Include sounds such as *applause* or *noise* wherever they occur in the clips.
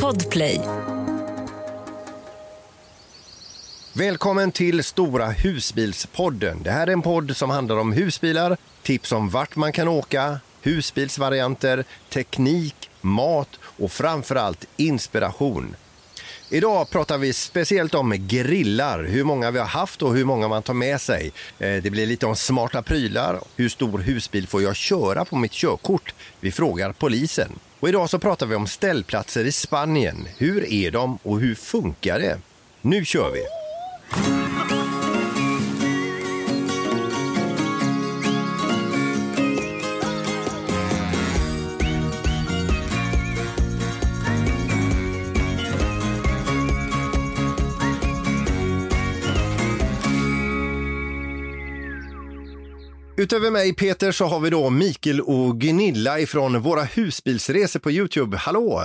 Podplay. Välkommen till Stora husbilspodden. Det här är en podd som handlar om husbilar, tips om vart man kan åka, husbilsvarianter, teknik, mat och framförallt inspiration. Idag pratar vi speciellt om grillar, hur många vi har haft och hur många man tar med sig. Eh, det blir lite om smarta prylar, hur stor husbil får jag köra på mitt körkort? Vi frågar polisen. Och idag så pratar vi om ställplatser i Spanien. Hur är de och hur funkar det? Nu kör vi! Utöver mig Peter så har vi då Mikael och Gunilla ifrån våra husbilsresor på Youtube. Hallå!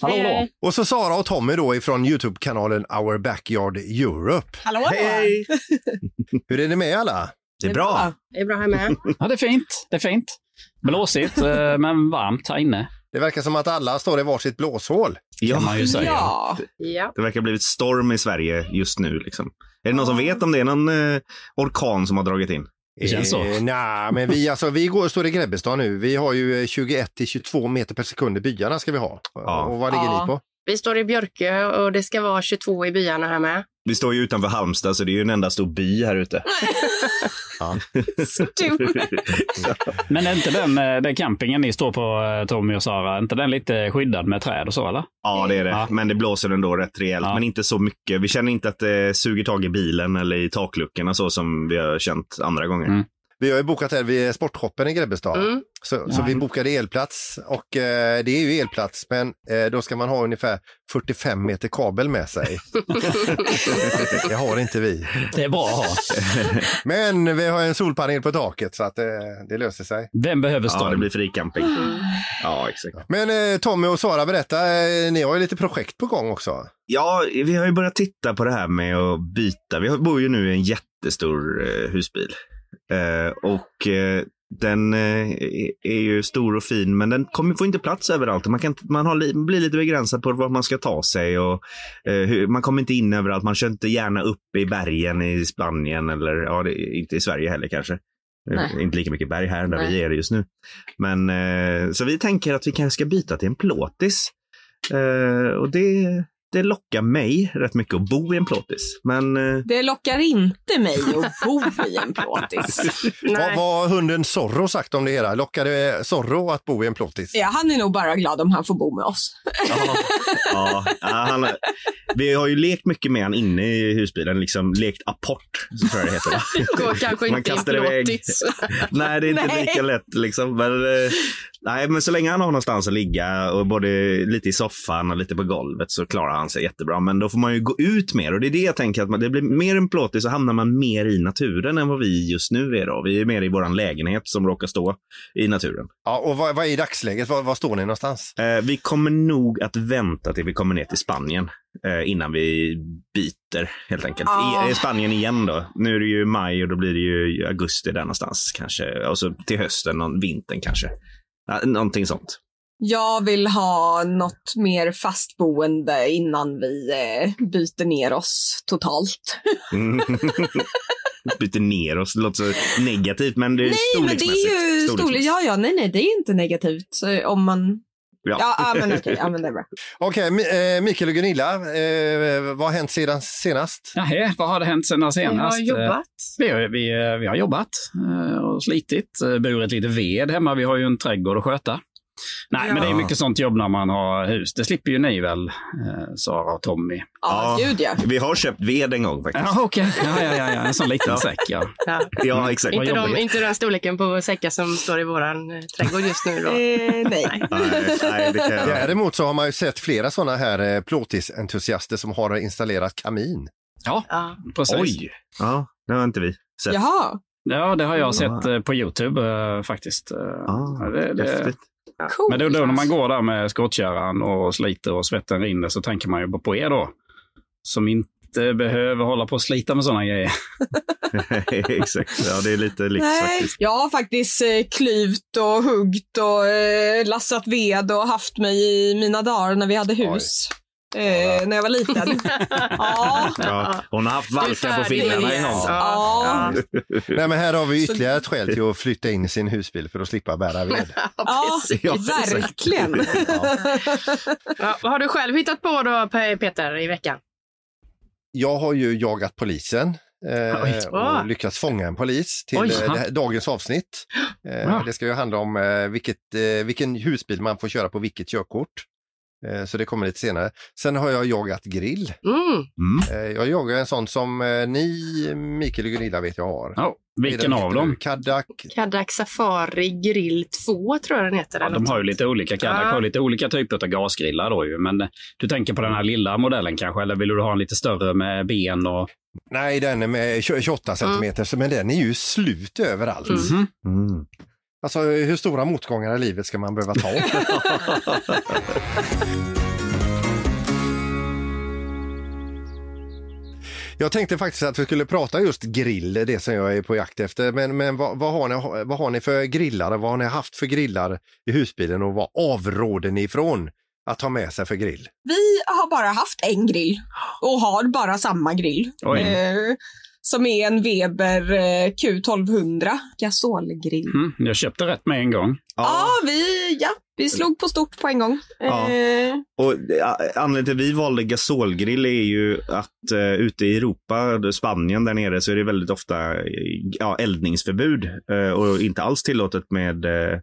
Hallå. Och så Sara och Tommy då ifrån Youtube-kanalen Our Backyard Europe. Hallå! Hej! *laughs* Hur är det med alla? Det är bra. Det är bra här med. *laughs* Ja, det är fint. Det är fint. Blåsigt, eh, men varmt här inne. Det verkar som att alla står i varsitt blåshål. Kan man ju säga. Ja. ja. Det verkar ha blivit storm i Sverige just nu. Liksom. Är det någon som vet om det är någon eh, orkan som har dragit in? Det känns så. Eh, nej, men vi, alltså, vi går, står i Grebbestad nu. Vi har ju eh, 21 till 22 meter per sekund i byarna ska vi ha. Ja. Och vad ligger Ja. ni på? Vi står i Björkö och det ska vara 22 i byarna här med. Vi står ju utanför Halmstad så det är ju en enda stor by här ute. *laughs* *laughs* Men är inte den, eh, den campingen ni står på, eh, Tommy och Sara, är inte den lite skyddad med träd och så eller? Ja, det är det. Ja. Men det blåser ändå rätt rejält. Ja. Men inte så mycket. Vi känner inte att det suger tag i bilen eller i takluckorna så som vi har känt andra gånger. Mm. Vi har ju bokat här vid Sportshoppen i Grebbestad. Mm. Så, så vi bokade elplats och eh, det är ju elplats men eh, då ska man ha ungefär 45 meter kabel med sig. *laughs* det har inte vi. Det är bra att ha. *laughs* Men vi har en solpanel på taket så att eh, det löser sig. Vem behöver Ja, det blir fri camping. Ja, exakt. Men eh, Tommy och Sara, berätta, eh, ni har ju lite projekt på gång också. Ja, vi har ju börjat titta på det här med att byta. Vi bor ju nu i en jättestor eh, husbil. Eh, och eh, den eh, är ju stor och fin, men den kommer, får inte plats överallt. Man, kan, man har, li- blir lite begränsad på var man ska ta sig. Och, hur, man kommer inte in överallt. Man kör inte gärna upp i bergen i Spanien eller ja, det, inte i Sverige heller kanske. Nej. Inte lika mycket berg här där Nej. vi är just nu. Men så vi tänker att vi kanske ska byta till en plåtis. Och det, det lockar mig rätt mycket att bo i en plåtis. Men eh, Det lockar inte mig att bo i en plåtis. *laughs* Vad har hunden Zorro sagt om det hela? Lockar det Zorro att bo i en plåtis? Ja, han är nog bara glad om han får bo med oss. ja, ja, han, vi har ju lekt mycket med han inne i husbilen, liksom lekt apport, så tror jag det heter. Det går kanske Man inte i en kastar iväg. plåtis. Nej, det är inte Nej. lika lätt liksom. Men, eh, nej, men så länge han har någonstans att ligga och både lite i soffan och lite på golvet så klarar han sig jättebra. Men då får man ju gå ut mer och det är det jag tänker att man, det blir mer en plåtis så hamnar man mer i naturen än vad vi just nu är då. Vi är mer i våran lägenhet som råkar stå i naturen. Ja, och vad, vad är dagsläget? Var, var står ni någonstans? Eh, vi kommer nog att vänta till vi kommer ner till Spanien eh, innan vi byter helt enkelt. Ah. I, I Spanien igen då. Nu är det ju maj och då blir det ju augusti där någonstans kanske. Och så till hösten, någon vintern kanske. Någonting sånt. Jag vill ha något mer fastboende innan vi eh, byter ner oss totalt. *laughs* Mm. *laughs* Byter ner oss, det låter så negativt men det är Nej, men det är storleksmässigt. ju storlek. Storleksmässigt. Ja, ja, nej, nej, det är inte negativt om man. Ja. Ja, ja men okej, ja, men det är bra. *laughs* Okej, Mi- eh, Mikael och Gunilla, eh, vad har hänt sedan senast? Jaha, vad har det hänt Vi senast? har jobbat. Vi har, vi, eh, vi har jobbat eh, och slitit, eh, burit lite ved hemma. Vi har ju en trädgård att sköta. Nej, Ja. men det är mycket sånt jobb när man har hus. Det slipper ju ni väl, eh, Sara och Tommy? Ja, Ja. gud ja. Vi har köpt ved en gång faktiskt. Ja, okej. Ja, ja, ja, ja, en sån liten Ja. säck, ja. Ja. Ja, exakt. Inte, de, inte den storleken på säckar som står i våran eh, trädgård just nu. Då. Eh, nej. *laughs* Nej, nej, det kan jag... Däremot så har man ju sett flera sådana här eh, plåtisentusiaster som har installerat kamin. Ja, Ja. precis. Oj! Ja, det har inte vi sett. Jaha, Ja, det har jag sett Ja. eh, på Youtube eh, faktiskt. Eh, Ah, ja, det, det, coolt. men då, då när man går där med skottkärran och sliter och svetten rinner så tänker man ju bara på er då. Som inte behöver hålla på och slita med sådana grejer. *laughs* *laughs* Exakt, ja det är lite Nej, faktiskt. jag har faktiskt eh, klyvt och huggt och eh, lassat ved och haft mig i mina dagar när vi hade hus. Eh, när jag var liten. *laughs* ja. Ja, hon har haft valkar på fingrarna en det. gång. Ja. Nej, men här har vi ytterligare ett skäl till att flytta in i sin husbil för att slippa bära ved. *laughs* Ja, Ja, verkligen. Ja, vad har du själv hittat på då, Pe- Peter, i veckan? Jag har ju jagat polisen eh, och lyckats fånga en polis till Oj. eh, här, dagens avsnitt. Eh, Bra. det ska ju handla om eh, vilket, eh, vilken husbil man får köra på vilket körkort. Eh, så det kommer lite senare. Sen har jag jagat grill. Mm. Eh, jag jagar en sån som eh, ni, Mikael och Gunilla, vet jag har. Ja, vilken av dem? Cadillac. Cadillac Safari Grill 2 tror jag den heter. Ja, de har ju lite olika Cadillac Ja. har lite olika typer av gasgrillar då ju. Men du tänker på den här lilla modellen kanske? Eller vill du ha en lite större med ben och... Nej, den är med 28 centimeter, men den är ju slut överallt. Mm. Mhm. Mm. Alltså hur stora motgångar i livet ska man behöva ta? *laughs* Jag tänkte faktiskt att vi skulle prata just grill, det som jag är på jakt efter. Men, men vad, vad, har ni, vad har ni för grillar? Vad har ni haft för grillar i husbilen och vad avråder ni ifrån att ta med sig för grill? Vi har bara haft en grill och har bara samma grill. Oj. Som är en Weber eh, Q1200 gasolgrill. Mm, jag köpte rätt med en gång. Ja, vi, ja, vi slog på stort på en gång. Ja. Eh, Och anledningen till att vi valde gasolgrill är ju att eh, ute i Europa, Spanien där nere, så är det väldigt ofta ja, eldningsförbud eh, och inte alls tillåtet med eh,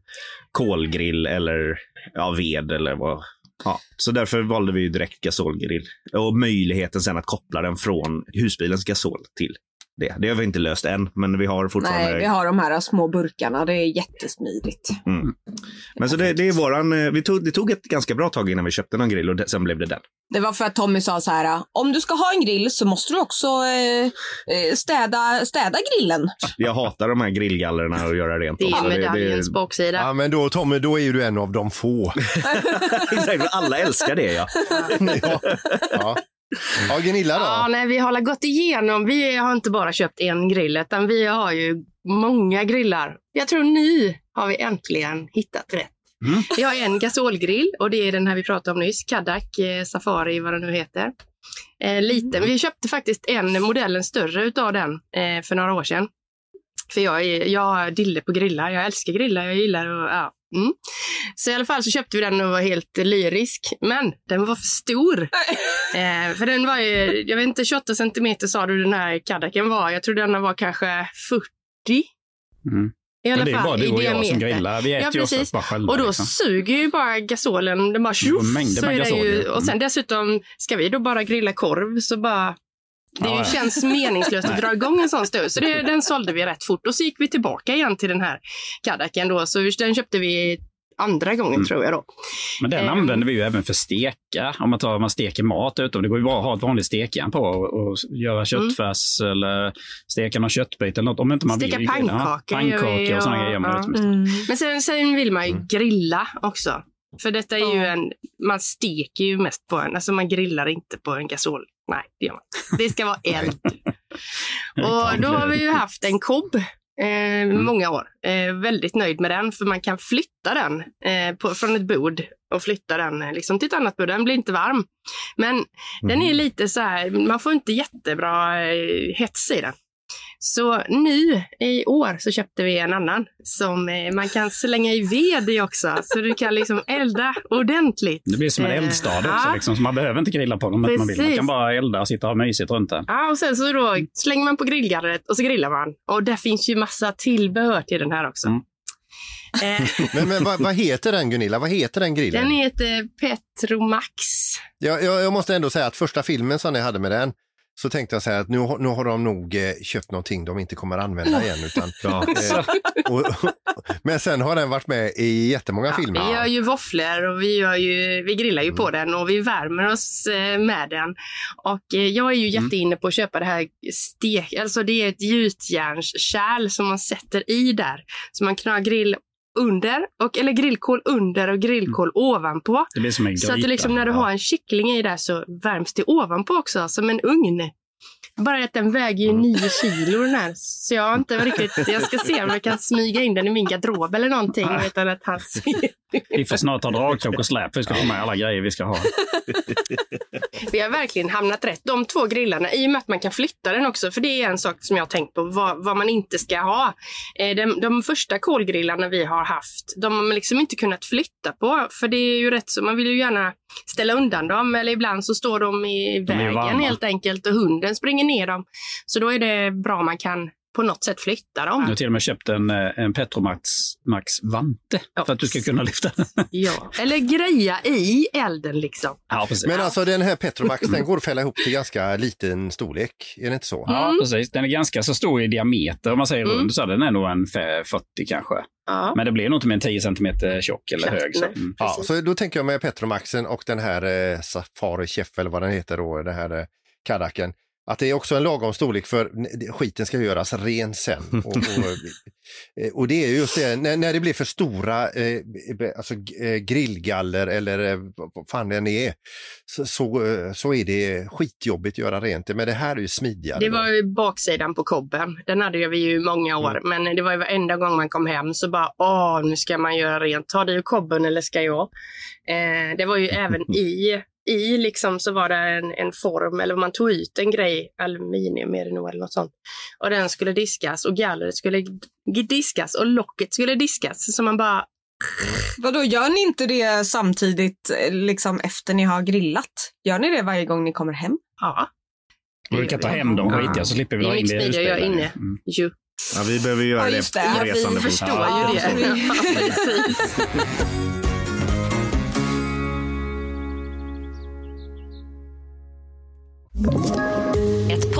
kolgrill eller ja, ved eller vad. Ja, så därför valde vi ju direkt gasolgrill och möjligheten sen att koppla den från husbilens gasol till det. Det har vi inte löst än, men vi har fortfarande. nej, vi har de här små burkarna. Det är jättesmidigt. Mm. Men så det, det är våran, eh, vi tog, det tog ett ganska bra tag innan vi köpte någon grill och det, sen blev det den. Det var för att Tommy sa så här, om du ska ha en grill så måste du också eh, eh, städa, städa grillen. Jag hatar de här grillgallerna och göra rent. Det är det, medaljens baksida. Ja, men då Tommy, då är ju du en av de få. *laughs* *laughs* Exakt, alla älskar det ja. ja. *laughs* Ja. Ja, Gunilla då? Ja, nej, vi har gått igenom. Vi har inte bara köpt en grill, utan vi har ju många grillar. Jag tror nu har vi äntligen hittat rätt. Mm. Vi har en gasolgrill och det är den här vi pratade om nyss, Cadillac eh, Safari, vad den nu heter. Eh, liten. Vi köpte faktiskt en modellen större utav den eh, för några år sedan. För jag, är, jag har dille på grillar. Jag älskar grillar. Jag gillar att... Ja. Mm. Så i alla fall så köpte vi den och var helt lyrisk. Men den var för stor. *laughs* eh, för den var ju, jag vet inte, 28 centimeter sa du den här Cadillacen var. Jag tror den var kanske 40. Mm. I alla Men det är fall bara du i och jag som grillar. Vi äter Ja, ju precis. oftast bara själva. Och då liksom. suger ju bara gasolen, den bara tjoff, mängder så med är det ju. Och sen dessutom, ska vi då bara grilla korv så bara det Ja, ja. känns meningslöst att dra igång en sån stund. Så det, den sålde vi rätt fort. Och så gick vi tillbaka igen till den här Cadillacen då. Så den köpte vi andra gången Mm. tror jag då. Men den Ehm. använder vi ju även för steka. Om man tar man steker mat utom. Det går ju bara att ha ett vanligt stekjärn på och, och göra köttfärs eller steka någon köttbit eller något. Om inte man Steka vill. pannkakor Ja, pannkakor och sådana ja, grejer. Ja. Mm. Men sen, sen vill man ju Mm. grilla också. För detta är ju en, man steker ju mest på en, alltså man grillar inte på en gasol. Nej, det gör man inte. Det ska vara eld. *laughs* Och då har vi ju haft en kobb eh, många år. Eh, väldigt nöjd med den, för man kan flytta den eh, på, från ett bord och flytta den eh, liksom, till ett annat bord. Den blir inte varm. Men den är lite så här, man får inte jättebra eh, hets i den. Så nu i år så köpte vi en annan som eh, man kan slänga i ved i också. Så du kan liksom elda ordentligt. Det blir som en Eh, eldstad också. ja. Liksom, så man behöver inte grilla på dem om man vill. Man kan bara elda och sitta och ha mysigt runt den. Ja, och sen så då slänger man på grillgallret och så grillar man. Och där finns ju massa tillbehör till den här också. Mm. Eh, *laughs* Men, men vad, vad heter den Gunilla? Vad heter den grillen? den heter Petromax. Jag, jag, jag måste ändå säga att första filmen som ni hade med den så tänkte jag säga att nu, har- nu har de nog eh, köpt någonting de inte kommer använda igen. Utan, *laughs* Ja. eh, och, men sen har den varit med i jättemånga Ja, filmer. vi gör ju våfflor och vi, gör ju, vi grillar ju på den och vi värmer oss eh, med den. Och eh, jag är ju jätteinne på att köpa det här stek, alltså det är ett gjutjärnskärl som man sätter i där. Så man kan ha grill under, och, eller grillkol under och grillkol ovanpå. Det blir som en Så att gryta. liksom, när du har en kyckling i där så värms det ovanpå också, som en ugn. Bara att den väger ju nio kilo den här. Så jag har inte riktigt, jag ska se om jag kan smyga in den i min garderob eller någonting utan att han ser. *laughs* Vi får snart ha dragkrok och släp. Vi ska ha med alla grejer vi ska ha. *laughs* Vi har verkligen hamnat rätt. De två grillarna, i och med att man kan flytta den också, för det är en sak som jag har tänkt på, vad, vad man inte ska ha. Eh, de, de första kolgrillarna vi har haft, de har man liksom inte kunnat flytta på, för det är ju rätt så, man vill ju gärna ställa undan dem, eller ibland så står de i De vägen helt enkelt och hunden springer ner dem. Så då är det bra om man kan på något sätt flytta dem. Jag har till och med köpt en, eh, en Petromax Max vante Ja. för att du ska kunna lyfta den. *laughs* Ja. Eller greja i elden liksom. Ja, precis. Men alltså den här Petromax, den går att fälla ihop till ganska liten storlek. Är det inte så? Ja, precis. Den är ganska så stor i diameter om man säger Mm. rund. Så den är nog en f- 40 kanske. Ja. Men det blir nog inte mer än 10 centimeter tjock eller hög. Så. Mm. Ja, så då tänker jag med Petromaxen och den här eh, Safari Chef eller vad den heter då, den här eh, Kadaken. Att det är också en lagom storlek för skiten ska göras ren sen. Och, och, eh, och det är just det, när, när det blir för stora eh, alltså, eh, grillgaller eller eh, vad fan det än är, så, så, så är det skitjobbigt att göra rent det. Men det här är ju smidigare. Det var ju baksidan på kobben. Den hade vi ju i många år. Men det var ju varenda gång man kom hem så bara, åh, nu ska man göra rent. Tar du kobben eller ska jag? Eh, det var ju *laughs* även i, i liksom så var det en, en form, eller man tog ut en grej, aluminium är det nog eller något sånt. Och den skulle diskas och gallret skulle diskas och locket skulle diskas. Så man bara, Vadå, gör ni inte det samtidigt eh, liksom efter ni har grillat? Gör ni det varje gång ni kommer hem? ja. Vi kan ta hem de skitiga så slipper vi Det är dra in det i husbilen. inne. Mm. Jo. Ja, vi behöver göra Ja, det på Ja, vi resande förstår ju jag det. *laughs* Ja, precis. Ett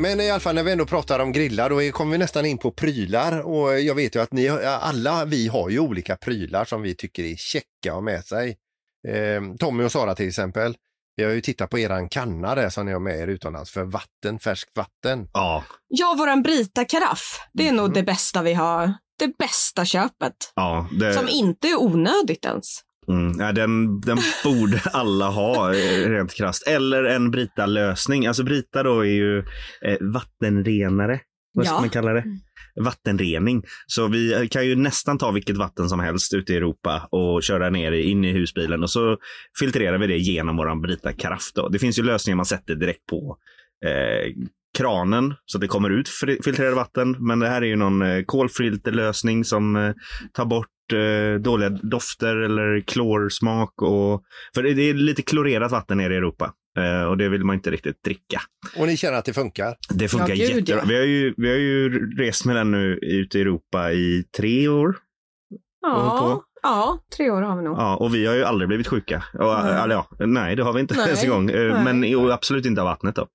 Men i alla fall när vi ändå pratar om grillar, då kommer vi nästan in på prylar och jag vet ju att ni alla vi har ju olika prylar som vi tycker är käcka att ha med sig. Eh, Tommy och Sara till exempel. Vi har ju tittat på eran kanna där som ni har med er utomlands för vatten, färskt vatten. Ja, Ja, våran Brita-karaff. Det är nog det bästa vi har. Det bästa köpet. ja. Det, Som inte är onödigt ens. Mm, ja, den, den borde alla ha eh, rent krasst. Eller en Brita-lösning. Alltså Brita då är ju eh, vattenrenare. Vad ska Ja. man kalla det? Vattenrening. Så vi kan ju nästan ta vilket vatten som helst ute i Europa och köra ner det in i husbilen och så filtrerar vi det genom våran Brita karaff. Då. Det finns ju lösningar man sätter direkt på eh, kranen så att det kommer ut filtrerat vatten. Men det här är ju någon eh, kolfilterlösning som eh, tar bort eh, dåliga dofter eller klorsmak. Och, för det, är lite klorerat vatten nere i Europa eh, och det vill man inte riktigt dricka. Och ni känner att det funkar? Det funkar Ja, jättebra. ja. Vi, har ju, vi har ju rest med den nu ute i Europa i tre år. Ja, ja, tre år har vi nog. Ja, och vi har ju aldrig blivit sjuka. Och, Nej. Eller, ja, nej, det har vi inte Nej. ens en gång. Eh, Nej. Men absolut inte av vattnet då.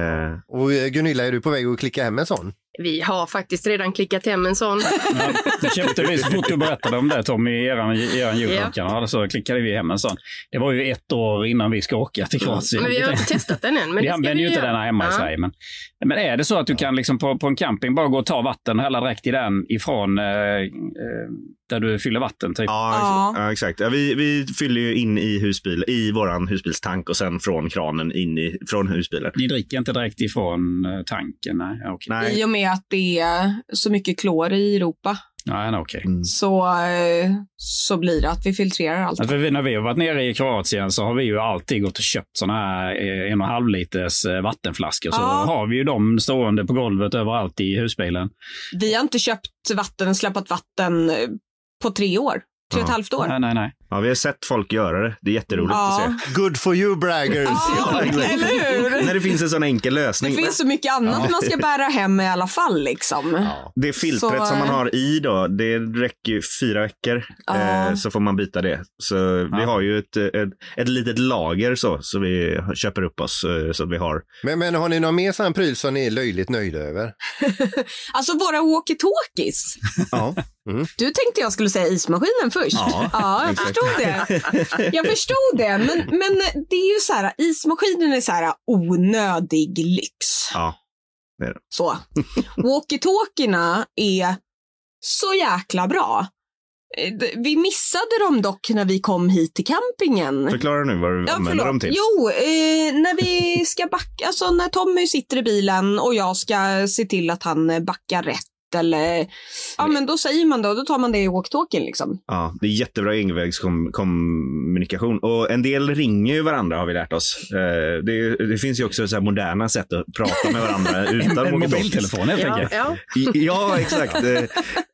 Eh, Och eh, Gunilla, är du på väg att klicka hem en sån? Vi har faktiskt redan klickat hem en sån. Ja, det köpte vi så fort du berättade om det Tommy i eran, i eran Youtube-kanal. Så klickade vi hem en sån. Det var ju ett år innan vi ska åka till Kroatien. Men vi har inte testat den än. Men vi använder ju inte den här hemma i Ja. Sverige. Men, men är det så att du kan liksom på, på en camping bara gå och ta vatten och hälla direkt i den ifrån eh, eh, där du fyller vatten? Typ. ja, Ja. ja, exakt. Ja, vi, vi fyller ju in i husbil, i våran husbilstank och sen från kranen in i, från husbilen. Ni dricker inte direkt ifrån eh, tanken? Nej, ja, okej. Nej. I och med att det är så mycket klor i Europa Nej, nej, okej. Mm. så, eh, så blir det att vi filtrerar allt. För vi, när vi har varit nere i Kroatien så har vi ju alltid gått och köpt såna här eh, en och en halv liters eh, vattenflaskor. Så Ja. har vi ju dem stående på golvet överallt i husbilen. Vi har inte köpt vatten, släppt vatten på tre år. Tre och ett halvt år. Nej, nej, nej. Ja, vi har sett folk göra det. Det är jätteroligt Ja. att se. Good for you braggers! Ja, *laughs* eller hur? När det finns en sån enkel Det lösning. finns så mycket annat man ska bära hem i alla fall. Liksom. Det filtret Så, som man har i då, det räcker ju fyra veckor. Ja. Eh, så får man byta det. Så vi har ju ett, ett, ett litet lager så, så vi köper upp oss eh, så vi har. Men, men har ni någon mer sån pryl som ni är löjligt nöjda över? *laughs* Alltså våra walkie-talkies. Ja. Du tänkte jag skulle säga ismaskinen först. Ja, *laughs* jag exakt. förstod det. *laughs* Jag förstod det. Men, men det är ju så här, ismaskinen är så här onödig lyx. Ja. Så. Walkie-talkierna är så jäkla bra. Eh, Vi missade dem dock när vi kom hit till campingen. Förklara nu vad du Ja, använder dem till. Jo, eh, när vi ska backa, alltså när Tommy sitter i bilen och jag ska se till att han backar rätt eller, ja men då säger man det och då tar man det i walkie-talkien liksom. Ja, det är jättebra envägskommunikation. Och en del ringer ju varandra har vi lärt oss. Eh, det, det finns ju också så här moderna sätt att prata med varandra *laughs* utan En walkie-talkies. mobiltelefon helt Ja, enkelt. ja. Ja, exakt. *laughs*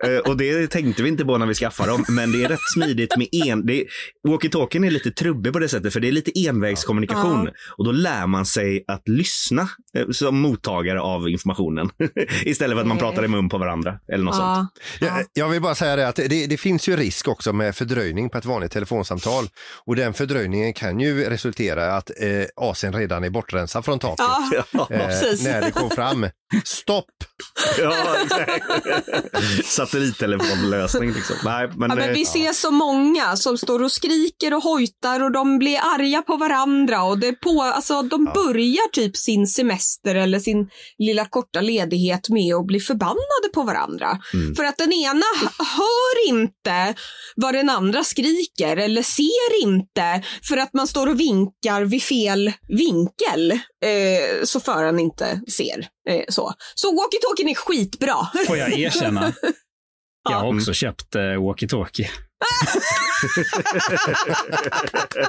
Eh, eh, Och det tänkte vi inte på när vi skaffade dem, men det är rätt smidigt med en... Walkie-talkien är lite trubbig på det sättet, för det är lite envägskommunikation. Och då lär man sig att lyssna som mottagare av informationen. *laughs* Istället för att man pratar i mun på varandra eller något sånt. Ja. Jag, jag vill bara säga det att det, det finns ju risk också med fördröjning på ett vanligt telefonsamtal. Och den fördröjningen kan ju resultera i att eh, AC'n redan är bortrensad från taket. Ja, *laughs* Eh, när det kom fram. Stopp! *laughs* Ja, exakt. Satellittelefonlösning liksom. Nej, men, Ja, men eh, vi ser så många som står och skriker och hojtar och de blir arga på varandra och det på, alltså, de börjar typ sin semester eller sin lilla korta ledighet med att bli förbannade på varandra. För att den ena hör inte vad den andra skriker eller ser inte för att man står och vinkar vid fel vinkel eh, så föraren inte ser. Eh, så så walkie-talkien är skitbra. Får jag erkänna? *laughs* Jag har också köpt eh, walkie-talkie.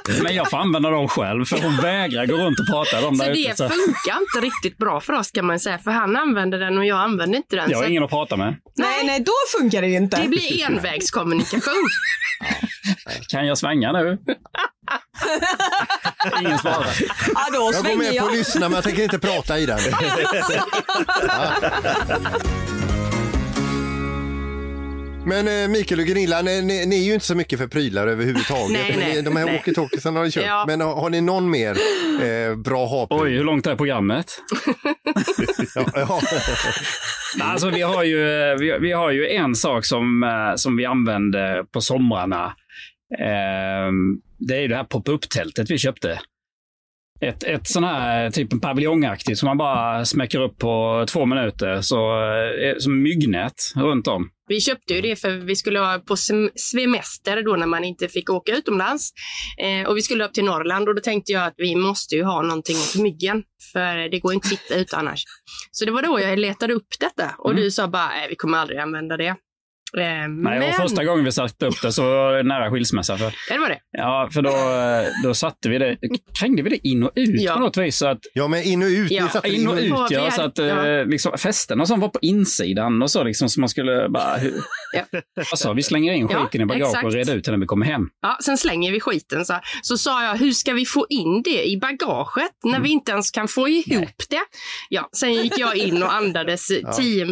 *laughs* Men jag får använda dem själv, för hon vägrar gå runt och prata dem Så där det ute. Så funkar inte riktigt bra för oss kan man säga. För han använder den och jag använder inte den. jag har så ingen att prata med. Nej, nej, då funkar det ju inte. det blir envägskommunikation. *laughs* Kan jag svänga nu? Ingen svarar. Ja, då Jag går svänger med på jag. att lyssna men jag tänker inte prata i den. *laughs* Ja. Men eh, Mikael och Gunilla, ni, ni, ni är ju inte så mycket för prylar överhuvudtaget. Nej, nej, De här nej. walkie-talkiesen har ni köpt. Ja. Men har, har ni någon mer eh, bra ha-pryl? Oj, hur långt är programmet? *laughs* Ja, ja. Nej, Alltså, vi, har ju, vi, vi har ju en sak som, eh, som vi använde på somrarna. Eh, det är ju det här pop-up-tältet vi köpte. Ett, ett sån här typ en paviljongaktigt som man bara smäcker upp på två minuter. Så, eh, som myggnät runt om. Vi köpte ju det för vi skulle ha på sem- semester då när man inte fick åka utomlands. Eh, och vi skulle upp till Norrland och då tänkte jag att vi måste ju ha någonting åt myggen. För det går inte att sitta ute annars. Så det var då jag letade upp detta och du sa bara, nej vi kommer aldrig använda det. Eh, Nej, men... och första gången vi satte upp det så var det nära skilsmässa. För, Ja, det var det. ja, för då, eh, då satte vi det, krängde vi det in och ut Ja. på något vis. Så att, ja, men in och ut. Ja, satte in och ut, Ja, vi ja. hade- Så att eh, ja. liksom, och sånt var på insidan och så liksom. Så man skulle bara... Hur, Ja. alltså, vi slänger in Ja, skiten i bagaget och reder ut det när vi kommer hem. Ja, sen slänger vi skiten. Så, så sa jag, hur ska vi få in det i bagaget när Mm. vi inte ens kan få ihop det? Ja, sen gick jag in och andades tio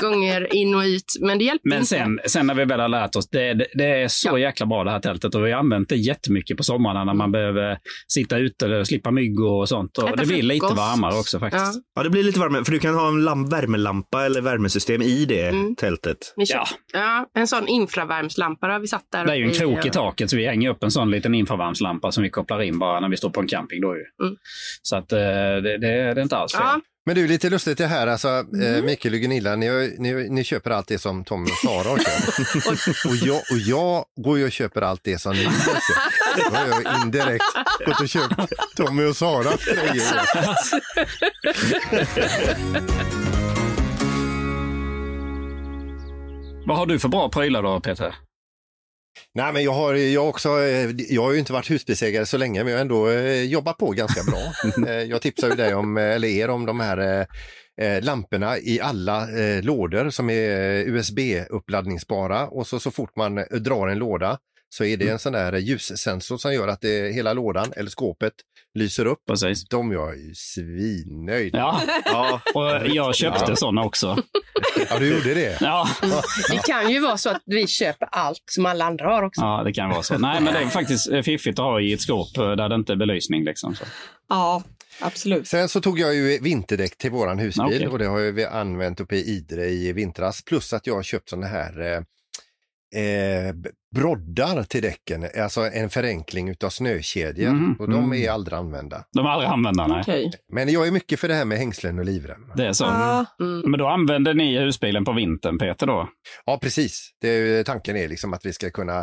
gånger in och ut, men det hjälpte Men inte. Sen, sen när vi väl har lärt oss, det, det, det är så Ja. jäkla bra det här tältet och vi har använt det jättemycket på somrarna när man behöver sitta ute och slippa mygg och sånt. Och Äta det blir lite varmare också faktiskt. Ja. Ja, det blir lite varmare, för du kan ha en lamp, värmelampa eller värmesystem i det Mm. tältet. Köpte, ja. en sån infravärmslampa har vi satt där. Det är ju en krok i eh, taket så vi hänger upp en sån liten infravärmslampa som vi kopplar in bara när vi står på en camping. Då ju. Mm. Så att eh, det, det, det är inte alls fel. Ja, Men det är lite lustigt det här, alltså, Mm. eh, Mikael och Gunilla, ni, ni, ni köper allt det som Tommy och Sara har köpt. *laughs* och, jag, och jag går ju och köper allt det som ni har köpt. Då har jag indirekt gått och köpt Tommy och Saras grejer. Vad har du för bra prylar då Peter? Nej, men jag har, jag, också, eh, jag har ju inte varit husbilsägare så länge, men jag har ändå eh, jobbat på ganska bra. *laughs* Eh, jag tipsar ju dig om, eller er om de här eh, lamporna i alla eh, lådor som är USB-uppladdningsbara och så, så fort man drar en låda så är det en sån där ljussensor som gör att det, hela lådan eller skåpet lyser upp. Precis. De jag är ju svinnöjd. Ja, *laughs* Ja, och jag köpte Ja. sådana också. Ja, du gjorde det? Ja, Det kan ju vara så att vi köper allt som alla andra har också. ja, det kan vara så. Nej, men det är faktiskt eh, fiffigt att ha i ett skåp eh, där det inte är belysning. Liksom, så. Ja, absolut. Sen så tog jag ju vinterdäck till våran husbil Okej. och det har ju vi använt uppe i Idre i vintras. Plus att jag har köpt sådana här eh, broddar till däcken, alltså en förenkling utav snökedjor. Mhm. Och de Mm. är aldrig använda. De är aldrig använda, nej. Okej. Men jag är mycket för det här med hängslen och livrem. Det är så. Ja, Mm. Men då använder ni husbilen på vintern, Peter? då? Ja, precis. Det, tanken är liksom att vi ska kunna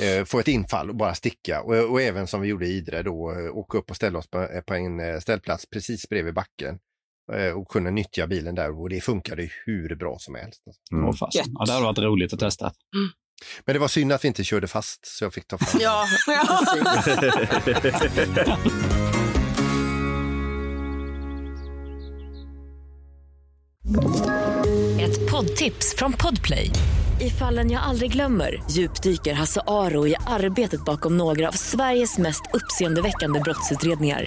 eh, få ett infall och bara sticka. Och, och även som vi gjorde i Idre då, eh, åka upp och ställa oss på, på en eh, ställplats precis bredvid backen. Eh, och kunna nyttja bilen där och det funkade hur bra som helst. Mm. Åh, fasen. Gött. Ja, det hade varit roligt att testa. Men det var synd att vi inte körde fast så jag fick ta fram *laughs* Ja. Ett poddtips från Podplay. I fallen jag aldrig glömmer djupdyker Hasse Aro i arbetet bakom några av Sveriges mest uppseendeväckande brottsutredningar.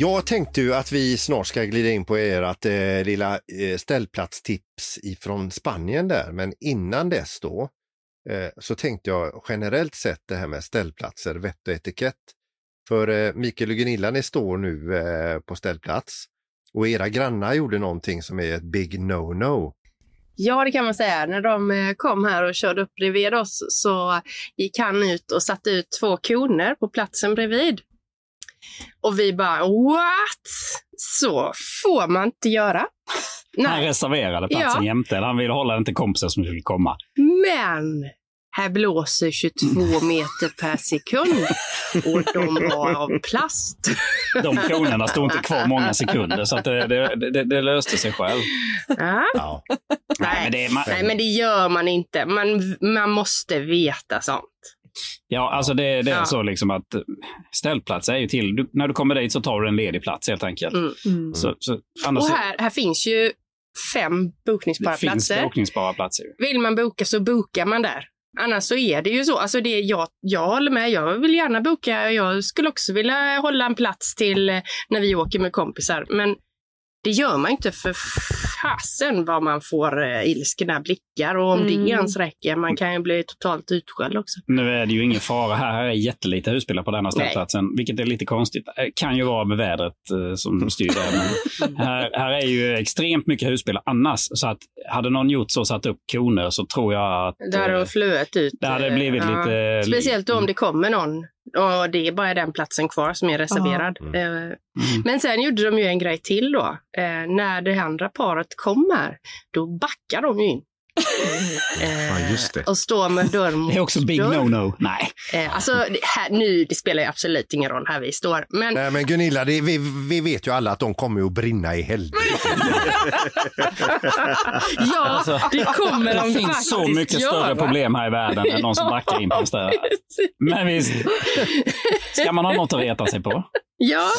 Jag tänkte ju att vi snart ska glida in på ert eh, lilla eh, ställplatstips ifrån Spanien där, men innan dess då eh, så tänkte jag generellt sett det här med ställplatser, vett och etikett. För eh, Mikael och Gunilla, ni står nu eh, på ställplats och era grannar gjorde någonting som är ett big no-no. Ja, det kan man säga. När de eh, kom här och körde upp bredvid oss så gick han ut och satte ut två koner på platsen bredvid. Och vi bara, what? Så får man inte göra. Han Nej, reserverade platsen Ja. jämte. Han ville hålla den till kompisar som skulle komma. men här blåser 22 meter per sekund och de var av plast. De konerna stod inte kvar många sekunder, så det, det, det, det löste sig själv. Ja. Ja. Nej, men det man, Nej, men det gör man inte. Man, man måste veta sånt. Ja, alltså det, det är Ja. så liksom att eh, ställplats är ju till. Du, när du kommer dit så tar du en ledig plats helt enkelt. Mm. Mm. Så, så, annars Och här, här finns ju fem bokningsbara det finns platser. bokningsbara platser. Vill man boka så bokar man där. Annars så är det ju så. Alltså det, jag, jag håller med. Jag vill gärna boka. Jag skulle också vilja hålla en plats till eh, när vi åker med kompisar. Men det gör man inte för fasen vad man får eh, ilskna blickar och om Mm. det ens räcker. Man kan ju bli totalt utskälld också. Nu är det ju ingen fara här. Här är jättelite husbilar på denna ställplatsen, vilket är lite konstigt. Det kan ju vara med vädret eh, som styr det. Här, *laughs* här är ju extremt mycket husbilar annars. Så att hade någon gjort så och satt upp koner så tror jag att... Där har eh, flöt ut. det hade eh, blivit ja. lite... Speciellt då om det kommer någon och det är bara den platsen kvar som är reserverad. Eh, Mm. Men sen gjorde de ju en grej till då. Eh, när det andra paret kom här, då backar de ju in. *laughs* Eh, Ja, just det. Och står med dörren mot Det är också big dörr. no-no. Nej. Eh, alltså, det här, nu, det spelar ju absolut ingen roll här vi står. Men Nej men Gunilla, det, vi, vi vet ju alla att de kommer att brinna i helvete. *laughs* ja, det kommer Det de finns faktiskt så mycket göra. större problem här i världen än de som backar in på en ställe. *laughs* Men visst, ska man ha något att reta sig på? Ja,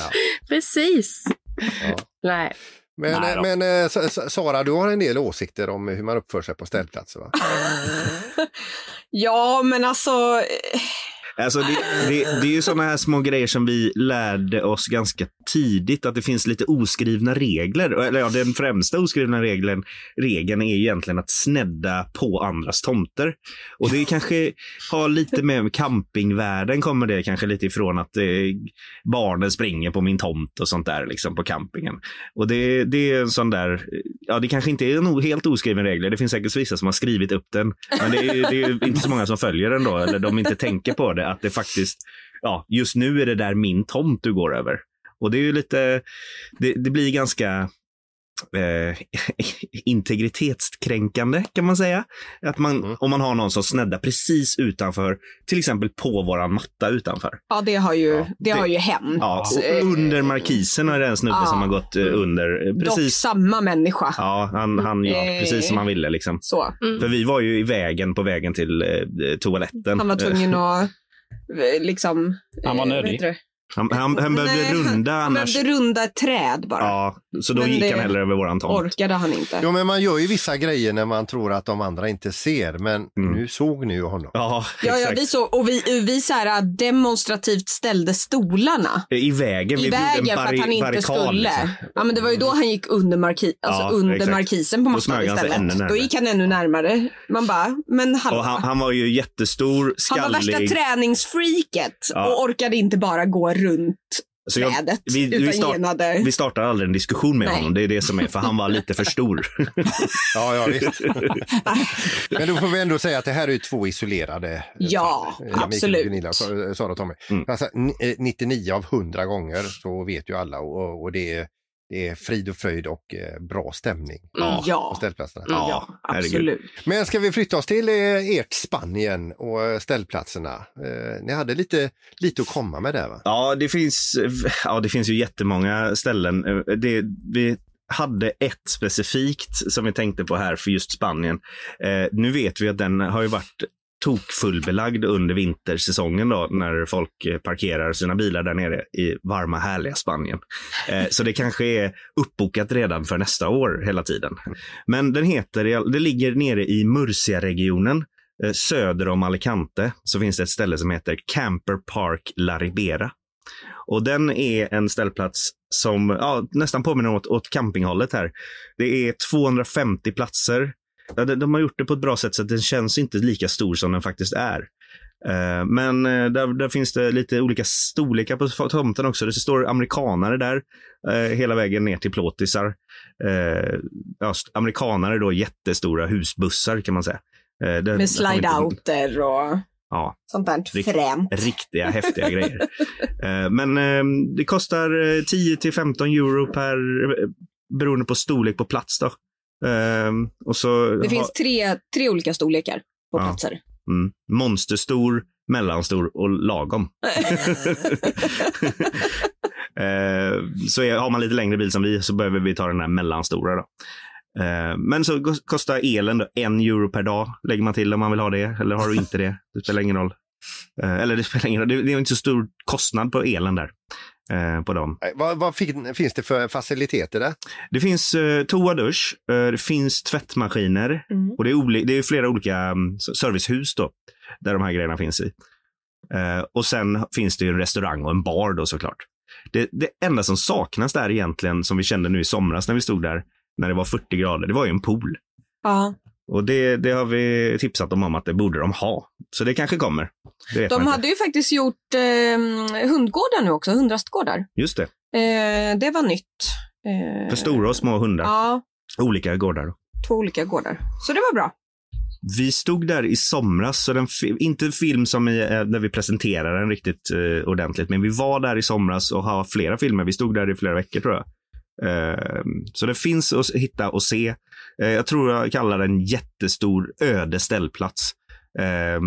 precis. Ja. Nej. Men, Nej men eh, Sa- Sa- Sara, du har en del åsikter om hur man uppför sig på ställplatser va? *laughs* Ja, men alltså... Alltså det, det, det är ju sådana här små grejer som vi lärde oss ganska tidigt, att det finns lite oskrivna regler. Eller ja, den främsta oskrivna regeln, regeln är egentligen att snedda på andras tomter. Och det kanske har lite med campingvärlden kommer det kanske lite ifrån att eh, barnen springer på min tomt och sånt där liksom på campingen. Och det, det är en sån där, ja det kanske inte är en helt oskriven regel, det finns säkert vissa som har skrivit upp den, men det är, ju- det är inte så många som följer den då, eller de inte tänker på det, att det faktiskt, ja just nu är det där min tomt du går över. Och det är ju lite, det, det blir ganska eh, *laughs* integritetskränkande kan man säga. Att man, Om man har någon som sneddar precis utanför, till exempel på våran matta utanför. Ja, det har ju, det har ju hänt. Ja, under markisen är det en snubbe Ja. som har gått eh, under. eh, Dock Precis. samma människa. Ja, han, han ja, Eh. precis som han ville. Liksom. Så. För vi var ju i vägen på vägen till eh, toaletten. Han var tvungen *laughs* att liksom... Han var eh, nödig. Det? Han, han, han behövde Nej, runda han, annars. Han behövde runda ett träd bara. Ja, så då Men gick han hellre över våran tomt. Orkade han inte. Jo, men man gör ju vissa grejer när man tror att de andra inte ser, men nu såg ni ju honom. Ja, Ja, ja, vi så, och vi, vi så här, demonstrativt ställde stolarna I vägen. i vi vägen för att han inte barrikad, skulle. liksom. Ja, men det var ju då han gick under, marki, alltså Ja, under exakt. markisen på mattan han istället. Då gick han ännu närmare. Man bara, men hallå. Och han, han var ju jättestor, Han skallig. var värsta träningsfreaket Ja. och orkade inte bara gå runt Så jag- trädet vi, utan vi, start, genade. vi startar aldrig en diskussion med Nej. honom. Det är det som är, för han var lite för stor. *laughs* Ja, ja visst. *laughs* Men då får vi ändå säga att det här är ju två isolerade Ja, fall. Eh, absolut. Gunilla, Sa- Sara och Tommy. Mm. Alltså, ni- eh, 99 av 100 gånger så vet ju alla och, och det, är, det är frid och fröjd och eh, bra stämning på Ja, ställplatserna. ja, herregud. absolut. Men ska vi flytta oss till eh, ert Spanien och eh, ställplatserna? Eh, ni hade lite, lite att komma med där va? Ja, det finns, ja, det finns ju jättemånga ställen. Det, vi hade ett specifikt som vi tänkte på här för just Spanien. Eh, nu vet vi att den har ju varit tokfullbelagd under vintersäsongen då, när folk eh, parkerar sina bilar där nere i varma, härliga Spanien. Eh, så det kanske är uppbokat redan för nästa år hela tiden. Men den heter, det ligger nere i Murcia-regionen. Eh, söder om Alicante så finns det ett ställe som heter Camper Park La Ribera. Och den är en ställplats som ja, nästan påminner åt, åt campinghållet här. Det är 250 platser. Ja, de, de har gjort det på ett bra sätt så att den känns inte lika stor som den faktiskt är. Eh, men eh, där, där finns det lite olika storlekar på tomten också. Det står amerikanare där eh, hela vägen ner till plåtisar. Ja, amerikanare då, jättestora husbussar kan man säga. Har Med slide-outer och Ja, sånt där Rikt- fränt. riktiga häftiga *laughs* grejer. Men det kostar eh, 10 till 15 euro per, beroende på storlek på plats då. Eh, Och så Det ha- finns tre, tre olika storlekar på Ja. platser. mm, monsterstor, mellanstor och lagom. *laughs* *laughs* Eh, så är, har man lite längre bil som vi så behöver vi ta den här mellanstora. Då. Eh, Men så kos- kostar elen då en euro per dag. Lägger man till om man vill ha det eller har du inte det. Det spelar ingen roll. Eh, Eller det spelar ingen roll. Det det är inte så stor kostnad på elen där. Eh, På dem. Vad, vad fin, finns det för faciliteter där? Det finns eh, toa, dusch, eh, det finns tvättmaskiner Mm. och det är, oli- det är flera olika mm, servicehus då, där de här grejerna finns i. Eh, och sen finns det ju en restaurang och en bar då såklart. Det, det enda som saknas där egentligen, som vi kände nu i somras när vi stod där, när det var 40 grader, det var ju en pool. Ja. Och det, det har vi tipsat dem om att det borde de ha. Så det kanske kommer. Det De hade ju faktiskt gjort eh, hundgårdar nu också, hundrastgårdar. Just det, Eh, det var nytt. Eh, för stora och små hundar. Ja, Olika gårdar. två olika gårdar. Så det var bra. Vi stod där i somras, så den inte film som i, eh, där vi presenterar den riktigt eh, ordentligt, men vi var där i somras och har flera filmer. Vi stod där i flera veckor tror jag. Eh, så det finns att hitta och se. Eh, jag tror jag kallar den jättestor öde ställplats. Eh,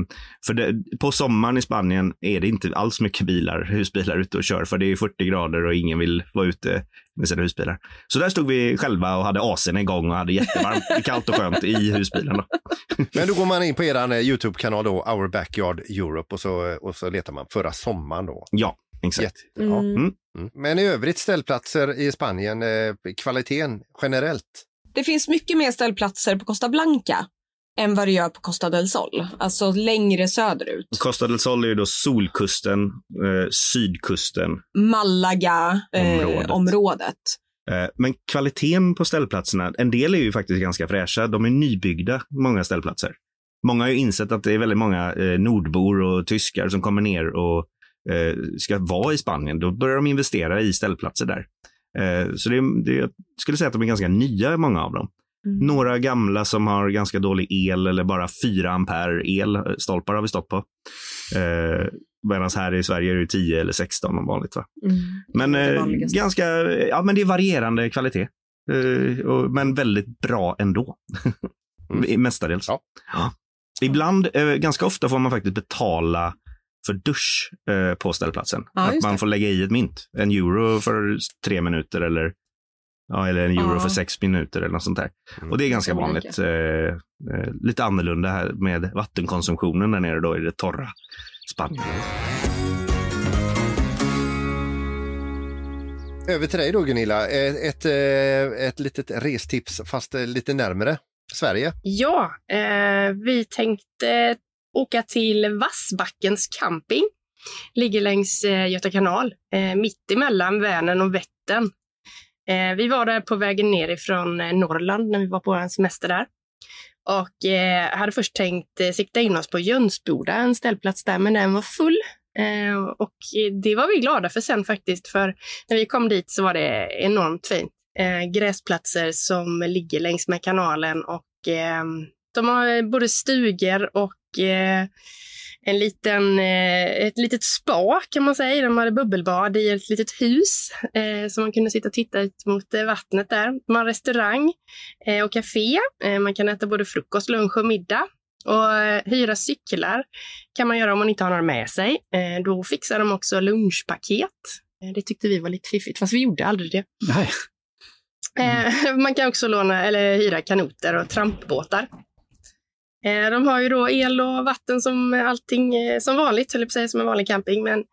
för det, på sommaren i Spanien är det inte alls mycket bilar, husbilar ute och kör, för det är 40 grader och ingen vill vara ute med sina husbilar. Så där stod vi själva och hade AC'n igång och hade jättevarmt, *laughs* kallt och skönt i husbilen. *laughs* Men då går man in på er Youtube-kanal då, Our Backyard Europe och så, och så letar man förra sommaren då. Ja, exakt. Jätte, ja. Mm. Mm. Mm. Men i övrigt ställplatser i Spanien, eh, kvaliteten generellt? Det finns mycket mer ställplatser på Costa Blanca än vad det gör på Costa del Sol, alltså längre söderut. Costa del Sol är ju då solkusten, eh, sydkusten. Malaga-området. Området. Eh, området. Eh, men kvaliteten på ställplatserna, en del är ju faktiskt ganska fräscha. De är nybyggda, många ställplatser. Många har ju insett att det är väldigt många eh, nordbor och tyskar som kommer ner och eh, ska vara i Spanien. Då börjar de investera i ställplatser där. Eh, så det, det, jag skulle säga att de är ganska nya, många av dem. Mm. Några gamla som har ganska dålig el eller bara 4 ampere elstolpar har vi stått på. Eh, Medan här i Sverige är det 10 eller 16 om vanligt. Va? Mm. Men Det eh, ganska, ja men det är varierande kvalitet. Eh, och, men väldigt bra ändå. Mm. *laughs* Mestadels. Ja. Ja. Ibland, eh, ganska ofta får man faktiskt betala för dusch eh, på ställplatsen. Ja, att man det. får lägga i ett mynt. En euro för tre minuter eller, ja, eller en euro Ja. för sex minuter eller något sånt där. Mm. Och det är ganska vanligt. Eh, eh, lite annorlunda här med vattenkonsumtionen där nere då i det torra Spanien. Över till dig då Gunilla, Eh, ett, eh, ett litet restips fast lite närmare Sverige. Ja, eh, vi tänkte åka till Vassbackens camping. Ligger längs eh, Göta kanal, eh, mitt emellan Vänern och Vättern. Eh, vi var där på vägen ner ifrån eh, Norrland när vi var på vår semester där. Och eh, hade först tänkt eh, sikta in oss på Jönsboda, en ställplats där, men den var full. Eh, och det var vi glada för sen faktiskt, för när vi kom dit så var det enormt fint. Eh, gräsplatser som ligger längs med kanalen och eh, de har både stugor och en liten, eh, ett litet spa kan man säga. De hade bubbelbad i ett litet hus eh, så man kunde sitta och titta ut mot eh, vattnet där. De har restaurang eh, och café. Eh, man kan äta både frukost, lunch och middag. Och eh, hyra cyklar kan man göra om man inte har några med sig. Eh, då fixar de också lunchpaket. Eh, det tyckte vi var lite fiffigt, fast vi gjorde aldrig det. Nej. Eh, *laughs* man kan också låna eller hyra kanoter och trampbåtar. Eh, de har ju då el och vatten som allting eh, som vanligt, höll jag på att säga, som en vanlig camping. Men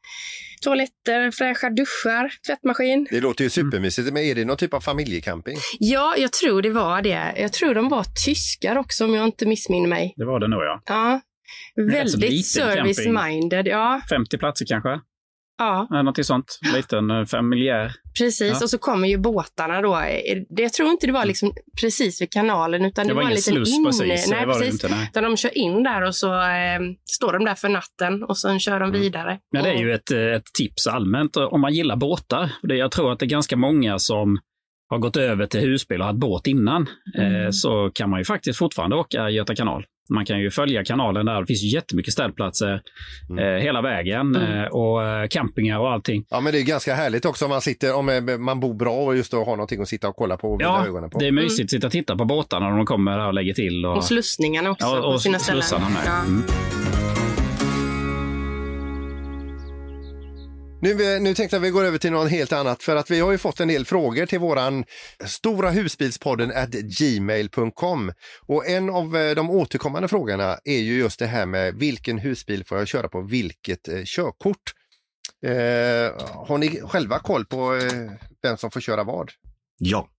toaletter, fräscha duschar, tvättmaskin. Det låter ju supermysigt, men är det någon typ av familjecamping? Ja, jag tror det var det. Jag tror de var tyskar också om jag inte missminner mig. Det var det nog ja. Ja. är rätt så Väldigt service-minded. Ja, 50 platser kanske? Ja, något sånt. Liten eh, familjär. precis. Ja. Och så kommer ju båtarna då. Eh, det- Jag tror inte det var liksom precis vid kanalen, utan Det det, var en ingen liten sluss inne... precis. Nej, var precis. inte. Nej. Utan de kör in där och så eh, står de där för natten och sen kör de vidare. Men det är ju ett, eh, ett tips allmänt eh, om man gillar båtar. Det, jag tror att det är ganska många som har gått över till husbil och haft båt innan. Eh, så kan man ju faktiskt fortfarande åka Göta kanal. Man kan ju följa kanalen där. Det finns ju jättemycket ställplatser eh, hela vägen eh, och eh, campingar och allting. Ja, men det är ganska härligt också om man sitter, om man bor bra och just då har någonting att sitta och kolla på och Ja, ögonen på. det är mysigt att sitta och titta på båtarna när de kommer och lägger till. Och, Och slussningarna också ja, på och sina ställen. slussarna med. Ja. Mm. Nu, nu tänkte jag att vi går över till något helt annat för att vi har ju fått en del frågor till våran stora husbilspodden at gmail.com och en av eh, de återkommande frågorna är ju just det här med vilken husbil får jag köra på vilket eh, körkort? Eh, har ni själva koll på eh, vem som får köra vad? Ja.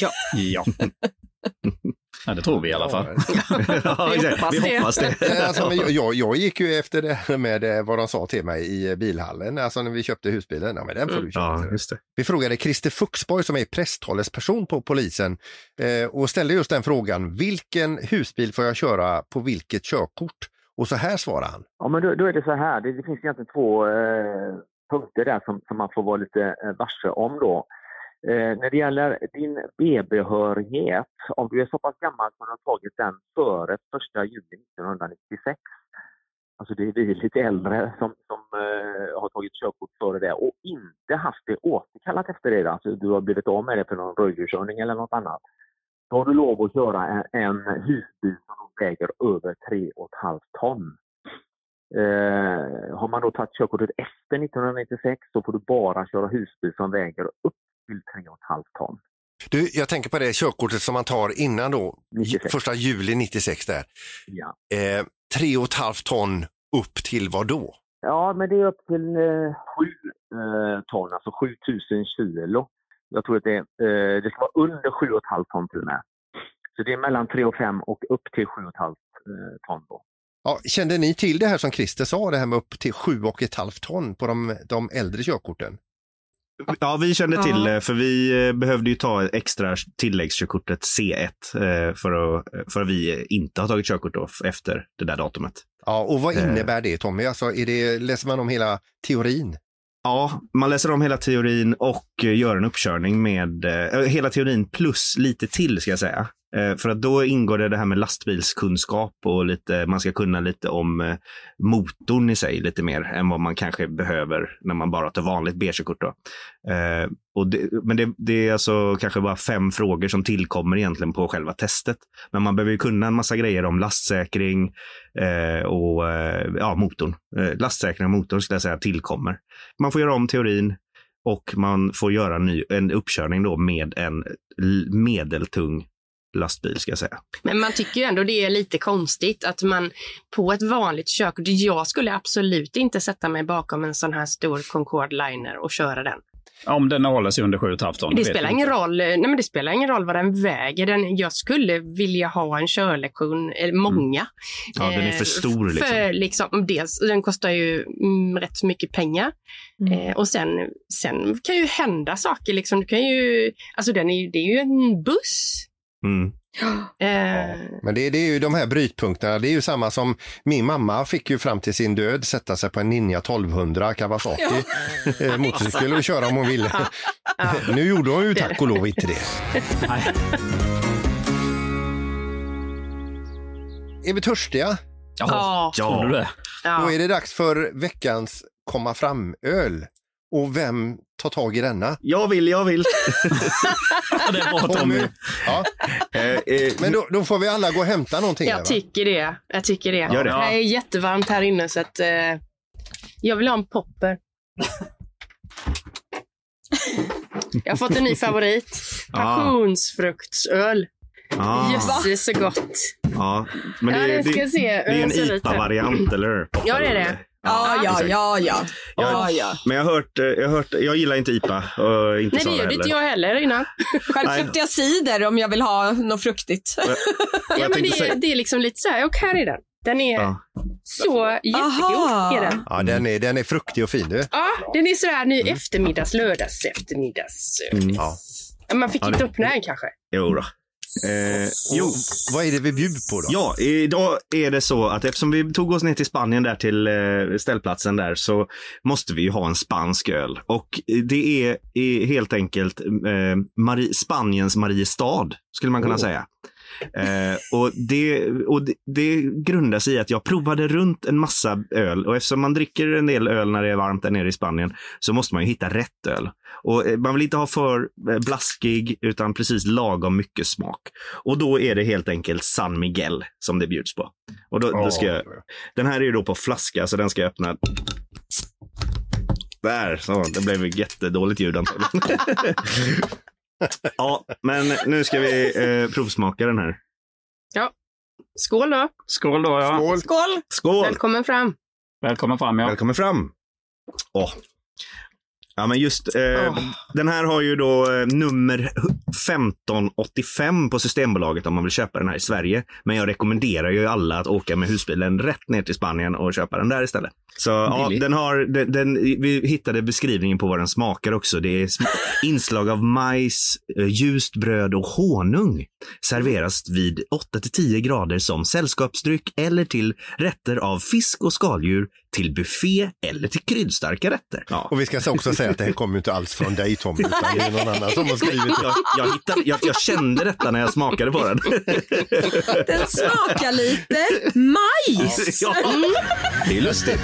Ja. ja, *laughs* det tror vi i alla fall. ja, *laughs* Vi hoppas vi det. hoppas det. *laughs* Alltså, men jag- jag, gick ju efter det här med eh, vad de sa till mig i eh, bilhallen, alltså när vi köpte husbilen. Ja, men den får du köra. Ja, just det. Vi frågade Christer Fuxborg som är presstalesperson på polisen eh, och ställde just den frågan. Vilken husbil får jag köra på vilket körkort? Och så här svarar han. Ja, men då, då är det så här. Det, det finns egentligen två eh, punkter där som, som man får vara lite eh, varse om då. Eh, när det gäller din B-behörighet, om du är så pass gammal som du har tagit den före 1 juli 1996. Alltså det är vi lite äldre som, som eh, har tagit körkort före det och inte haft det återkallat efter det. Alltså du har blivit av med det för någon röjkörning eller något annat. Då har du lov att köra en, en husbil som väger över 3,5 ton. Eh, har man då tagit körkortet efter 1996 så får du bara köra husbil som väger upp till 3,5 ton. Du, jag tänker på det körkortet som man tar innan då, 96. första juli 96 där. Ja. Eh, tre och ett halvt ton upp till vad då? Ja, men det är upp till eh, 7 eh, ton, alltså 7000 kilo. Jag tror att det, eh, det ska vara under 7,5 ton till och med. Så det är mellan 3 och 5 och upp till 7,5 eh, ton då. Ja, kände ni till det här som Christer sa, det här med upp till sju och ett halvt ton på de, de äldre körkorten? Ja, vi kände till det, för vi eh, behövde ju ta extra tilläggskörkortet C1 eh, för att, för att vi inte har tagit körkort då efter det där datumet. Ja, och vad Eh. innebär det Tommy? Alltså, är det, läser man om hela teorin? Ja, man läser om hela teorin och gör en uppkörning med hela teorin plus lite till ska jag säga. Eh, för att då ingår det det här med lastbilskunskap och lite, man ska kunna lite om eh, motorn i sig lite mer än vad man kanske behöver när man bara tar vanligt B-körkort. Eh, det, men det, det är alltså kanske bara fem frågor som tillkommer egentligen på själva testet. Men man behöver ju kunna en massa grejer om lastsäkring eh, och eh, ja, motorn. Eh, lastsäkring och motorn skulle jag säga tillkommer. Man får göra om teorin och man får göra en, ny, en uppkörning då med en medeltung lastbil ska jag säga. Men man tycker ju ändå det är lite konstigt att man på ett vanligt körkort, jag skulle absolut inte sätta mig bakom en sån här stor Concorde Liner och köra den. Om den håller sig under 7,5 ton. Det spelar ingen roll, nej men det spelar ingen roll vad den väger. Den, jag skulle vilja ha en körlektion, eller många. Ja, den är för Eh, stor, liksom. För liksom, dels, den kostar ju mm, rätt mycket pengar. Eh, och sen, sen kan ju hända saker. Liksom. Du kan ju, alltså den är det är ju en buss. Mm. *gasps* Eh, Men det, det är ju de här brytpunkterna. Det är ju samma som min mamma fick ju fram till sin död sätta sig på en Ninja 1200 Kawasaki eh, *laughs* motorcykel och köra om hon ville. *laughs* nu gjorde hon ju tack och lov inte det. Är vi törstiga? Ja, tror du det? ja. Då är det dags för veckans komma fram-öl. Och vem tar tag i denna? Jag vill, jag vill. *laughs* det bra Tommy. Ja. Eh, eh, Men då, då får vi alla gå och hämta någonting. här, Jag va? tycker det. Jag tycker det. Gör det. Det är jättevarmt här inne så att eh, jag vill ha en popper. jag har fått en ny favorit. *laughs* Ah. Passionsfruktsöl. ah, Jösses så gott. ja. Men Ja, det, det det, ska det, se är en här. IPA-variant, eller hur? Ja, det är det. Ja, ja, exakt. ja, ja. Jag, ja, ja. Men jag har hört, eh, jag har hört, jag gillar inte IPA. Och inte Nej, det gjorde heller. inte jag heller innan. Själv köpte jag cider om jag vill ha något fruktigt. Ja, men det, säga- det är liksom lite så här, och här är den. Den är Ja. så jättegod. Är den. Ja, den är, den är fruktig och fin du. Ja, den är sådär nu eftermiddags, lördags eftermiddags. Mm. Ja. Man fick Ja, inte det- öppna den kanske. Jo då. Eh, jo, vad är det vi bjuder på då? Ja, idag är det så att eftersom vi tog oss ner till Spanien där till eh, ställplatsen där så måste vi ju ha en spansk öl. Och det är, är helt enkelt eh, Mari, Spaniens Mariestad, skulle man kunna säga. Eh, och det, och det, det grundar sig i att jag provade runt en massa öl och eftersom man dricker en del öl när det är varmt där nere i Spanien så måste man ju hitta rätt öl. Och eh, man vill inte ha för eh, blaskig utan precis lagom mycket smak. Och då är det helt enkelt San Miguel som det bjuds på. Och då, då ska jag, den här är ju då på flaska så den ska jag öppna. Där, så. Det blev jättedåligt ljud antagligen. *laughs* ja, men nu ska vi eh, provsmaka den här. Skål då. Skål då, ja. Skål! Skål! Skål! Välkommen fram. Välkommen fram, ja. Välkommen fram. Åh. Ja, men just eh, den här har ju då eh, nummer 1585 på Systembolaget om man vill köpa den här i Sverige. Men jag rekommenderar ju alla att åka med husbilen rätt ner till Spanien och köpa den där istället. Så ja, den har, den, den, vi hittade beskrivningen på vad den smakar också. Det är *laughs* inslag av majs, eh, ljust bröd och honung. Serveras vid 8-10 grader som sällskapsdryck eller till rätter av fisk och skaldjur, till buffé eller till kryddstarka rätter. Ja. Och vi ska också säga att det här kommer inte alls från dig Tommy, utan det är någon annan som har skrivit det. Jag, jag, hittade, jag, jag kände detta när jag smakade på den. Den smakar lite majs. Ja, det är lustigt.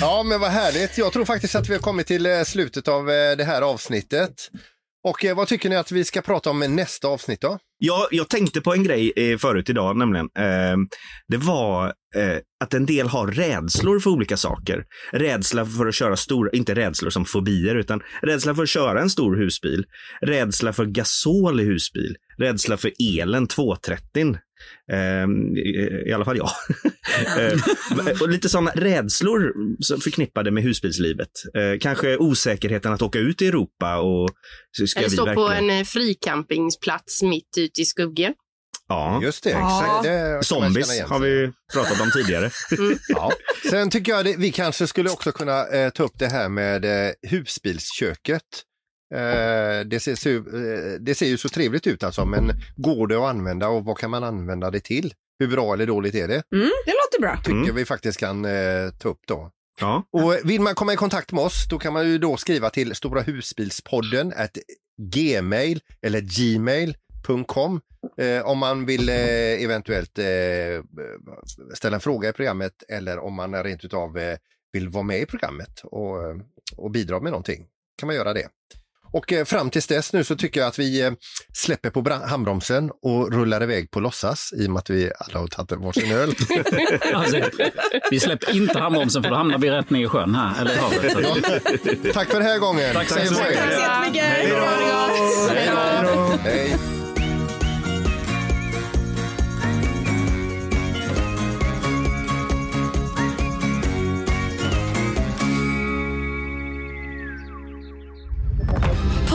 Ja, men vad härligt. Jag tror faktiskt att vi har kommit till eh, slutet av eh, det här avsnittet. Och eh, vad tycker ni att vi ska prata om i nästa avsnitt då? Ja, jag tänkte på en grej eh, förut idag, nämligen. Eh, det var eh, att en del har rädslor för olika saker. Rädsla för att köra stora, inte rädslor som fobier, utan rädsla för att köra en stor husbil. Rädsla för gasol i husbil. Rädsla för elen 230. Eh, i, alla fall jag. *laughs* eh, och lite sådana rädslor som förknippade med husbilslivet. Eh, kanske osäkerheten att åka ut i Europa och ska Eller stå på verkligen... en eh, fricampingplats mitt ute i skuggen. Ja. Just det, Ja. exakt. Det Zombies har vi pratat om tidigare. *laughs* Ja. Sen tycker jag det, vi kanske skulle också kunna eh, ta upp det här med eh, husbilsköket. Eh, det, ser, så, eh, det ser ju så trevligt ut alltså, men går det att använda och vad kan man använda det till? Hur bra eller dåligt är det? Mm, det låter bra. Tycker Mm. vi faktiskt kan eh, ta upp då. Ja. Och vill man komma i kontakt med oss, då kan man ju då skriva till Stora husbilspodden gmail eller gmail.com eh, om man vill eh, eventuellt eh, ställa en fråga i programmet eller om man rent utav eh, vill vara med i programmet och, och bidra med någonting. kan man göra det. Och eh, fram tills dess nu så tycker jag att vi eh, släpper på handbromsen och rullar iväg på låtsas i och med att vi alla har tagit varsin öl. *laughs* Alltså, vi släpper inte handbromsen för då hamnar vi rätt ner i sjön här, eller havet. Tack för den här gången. Tack så mycket. Tack så jättemycket. Hej då. Hej då.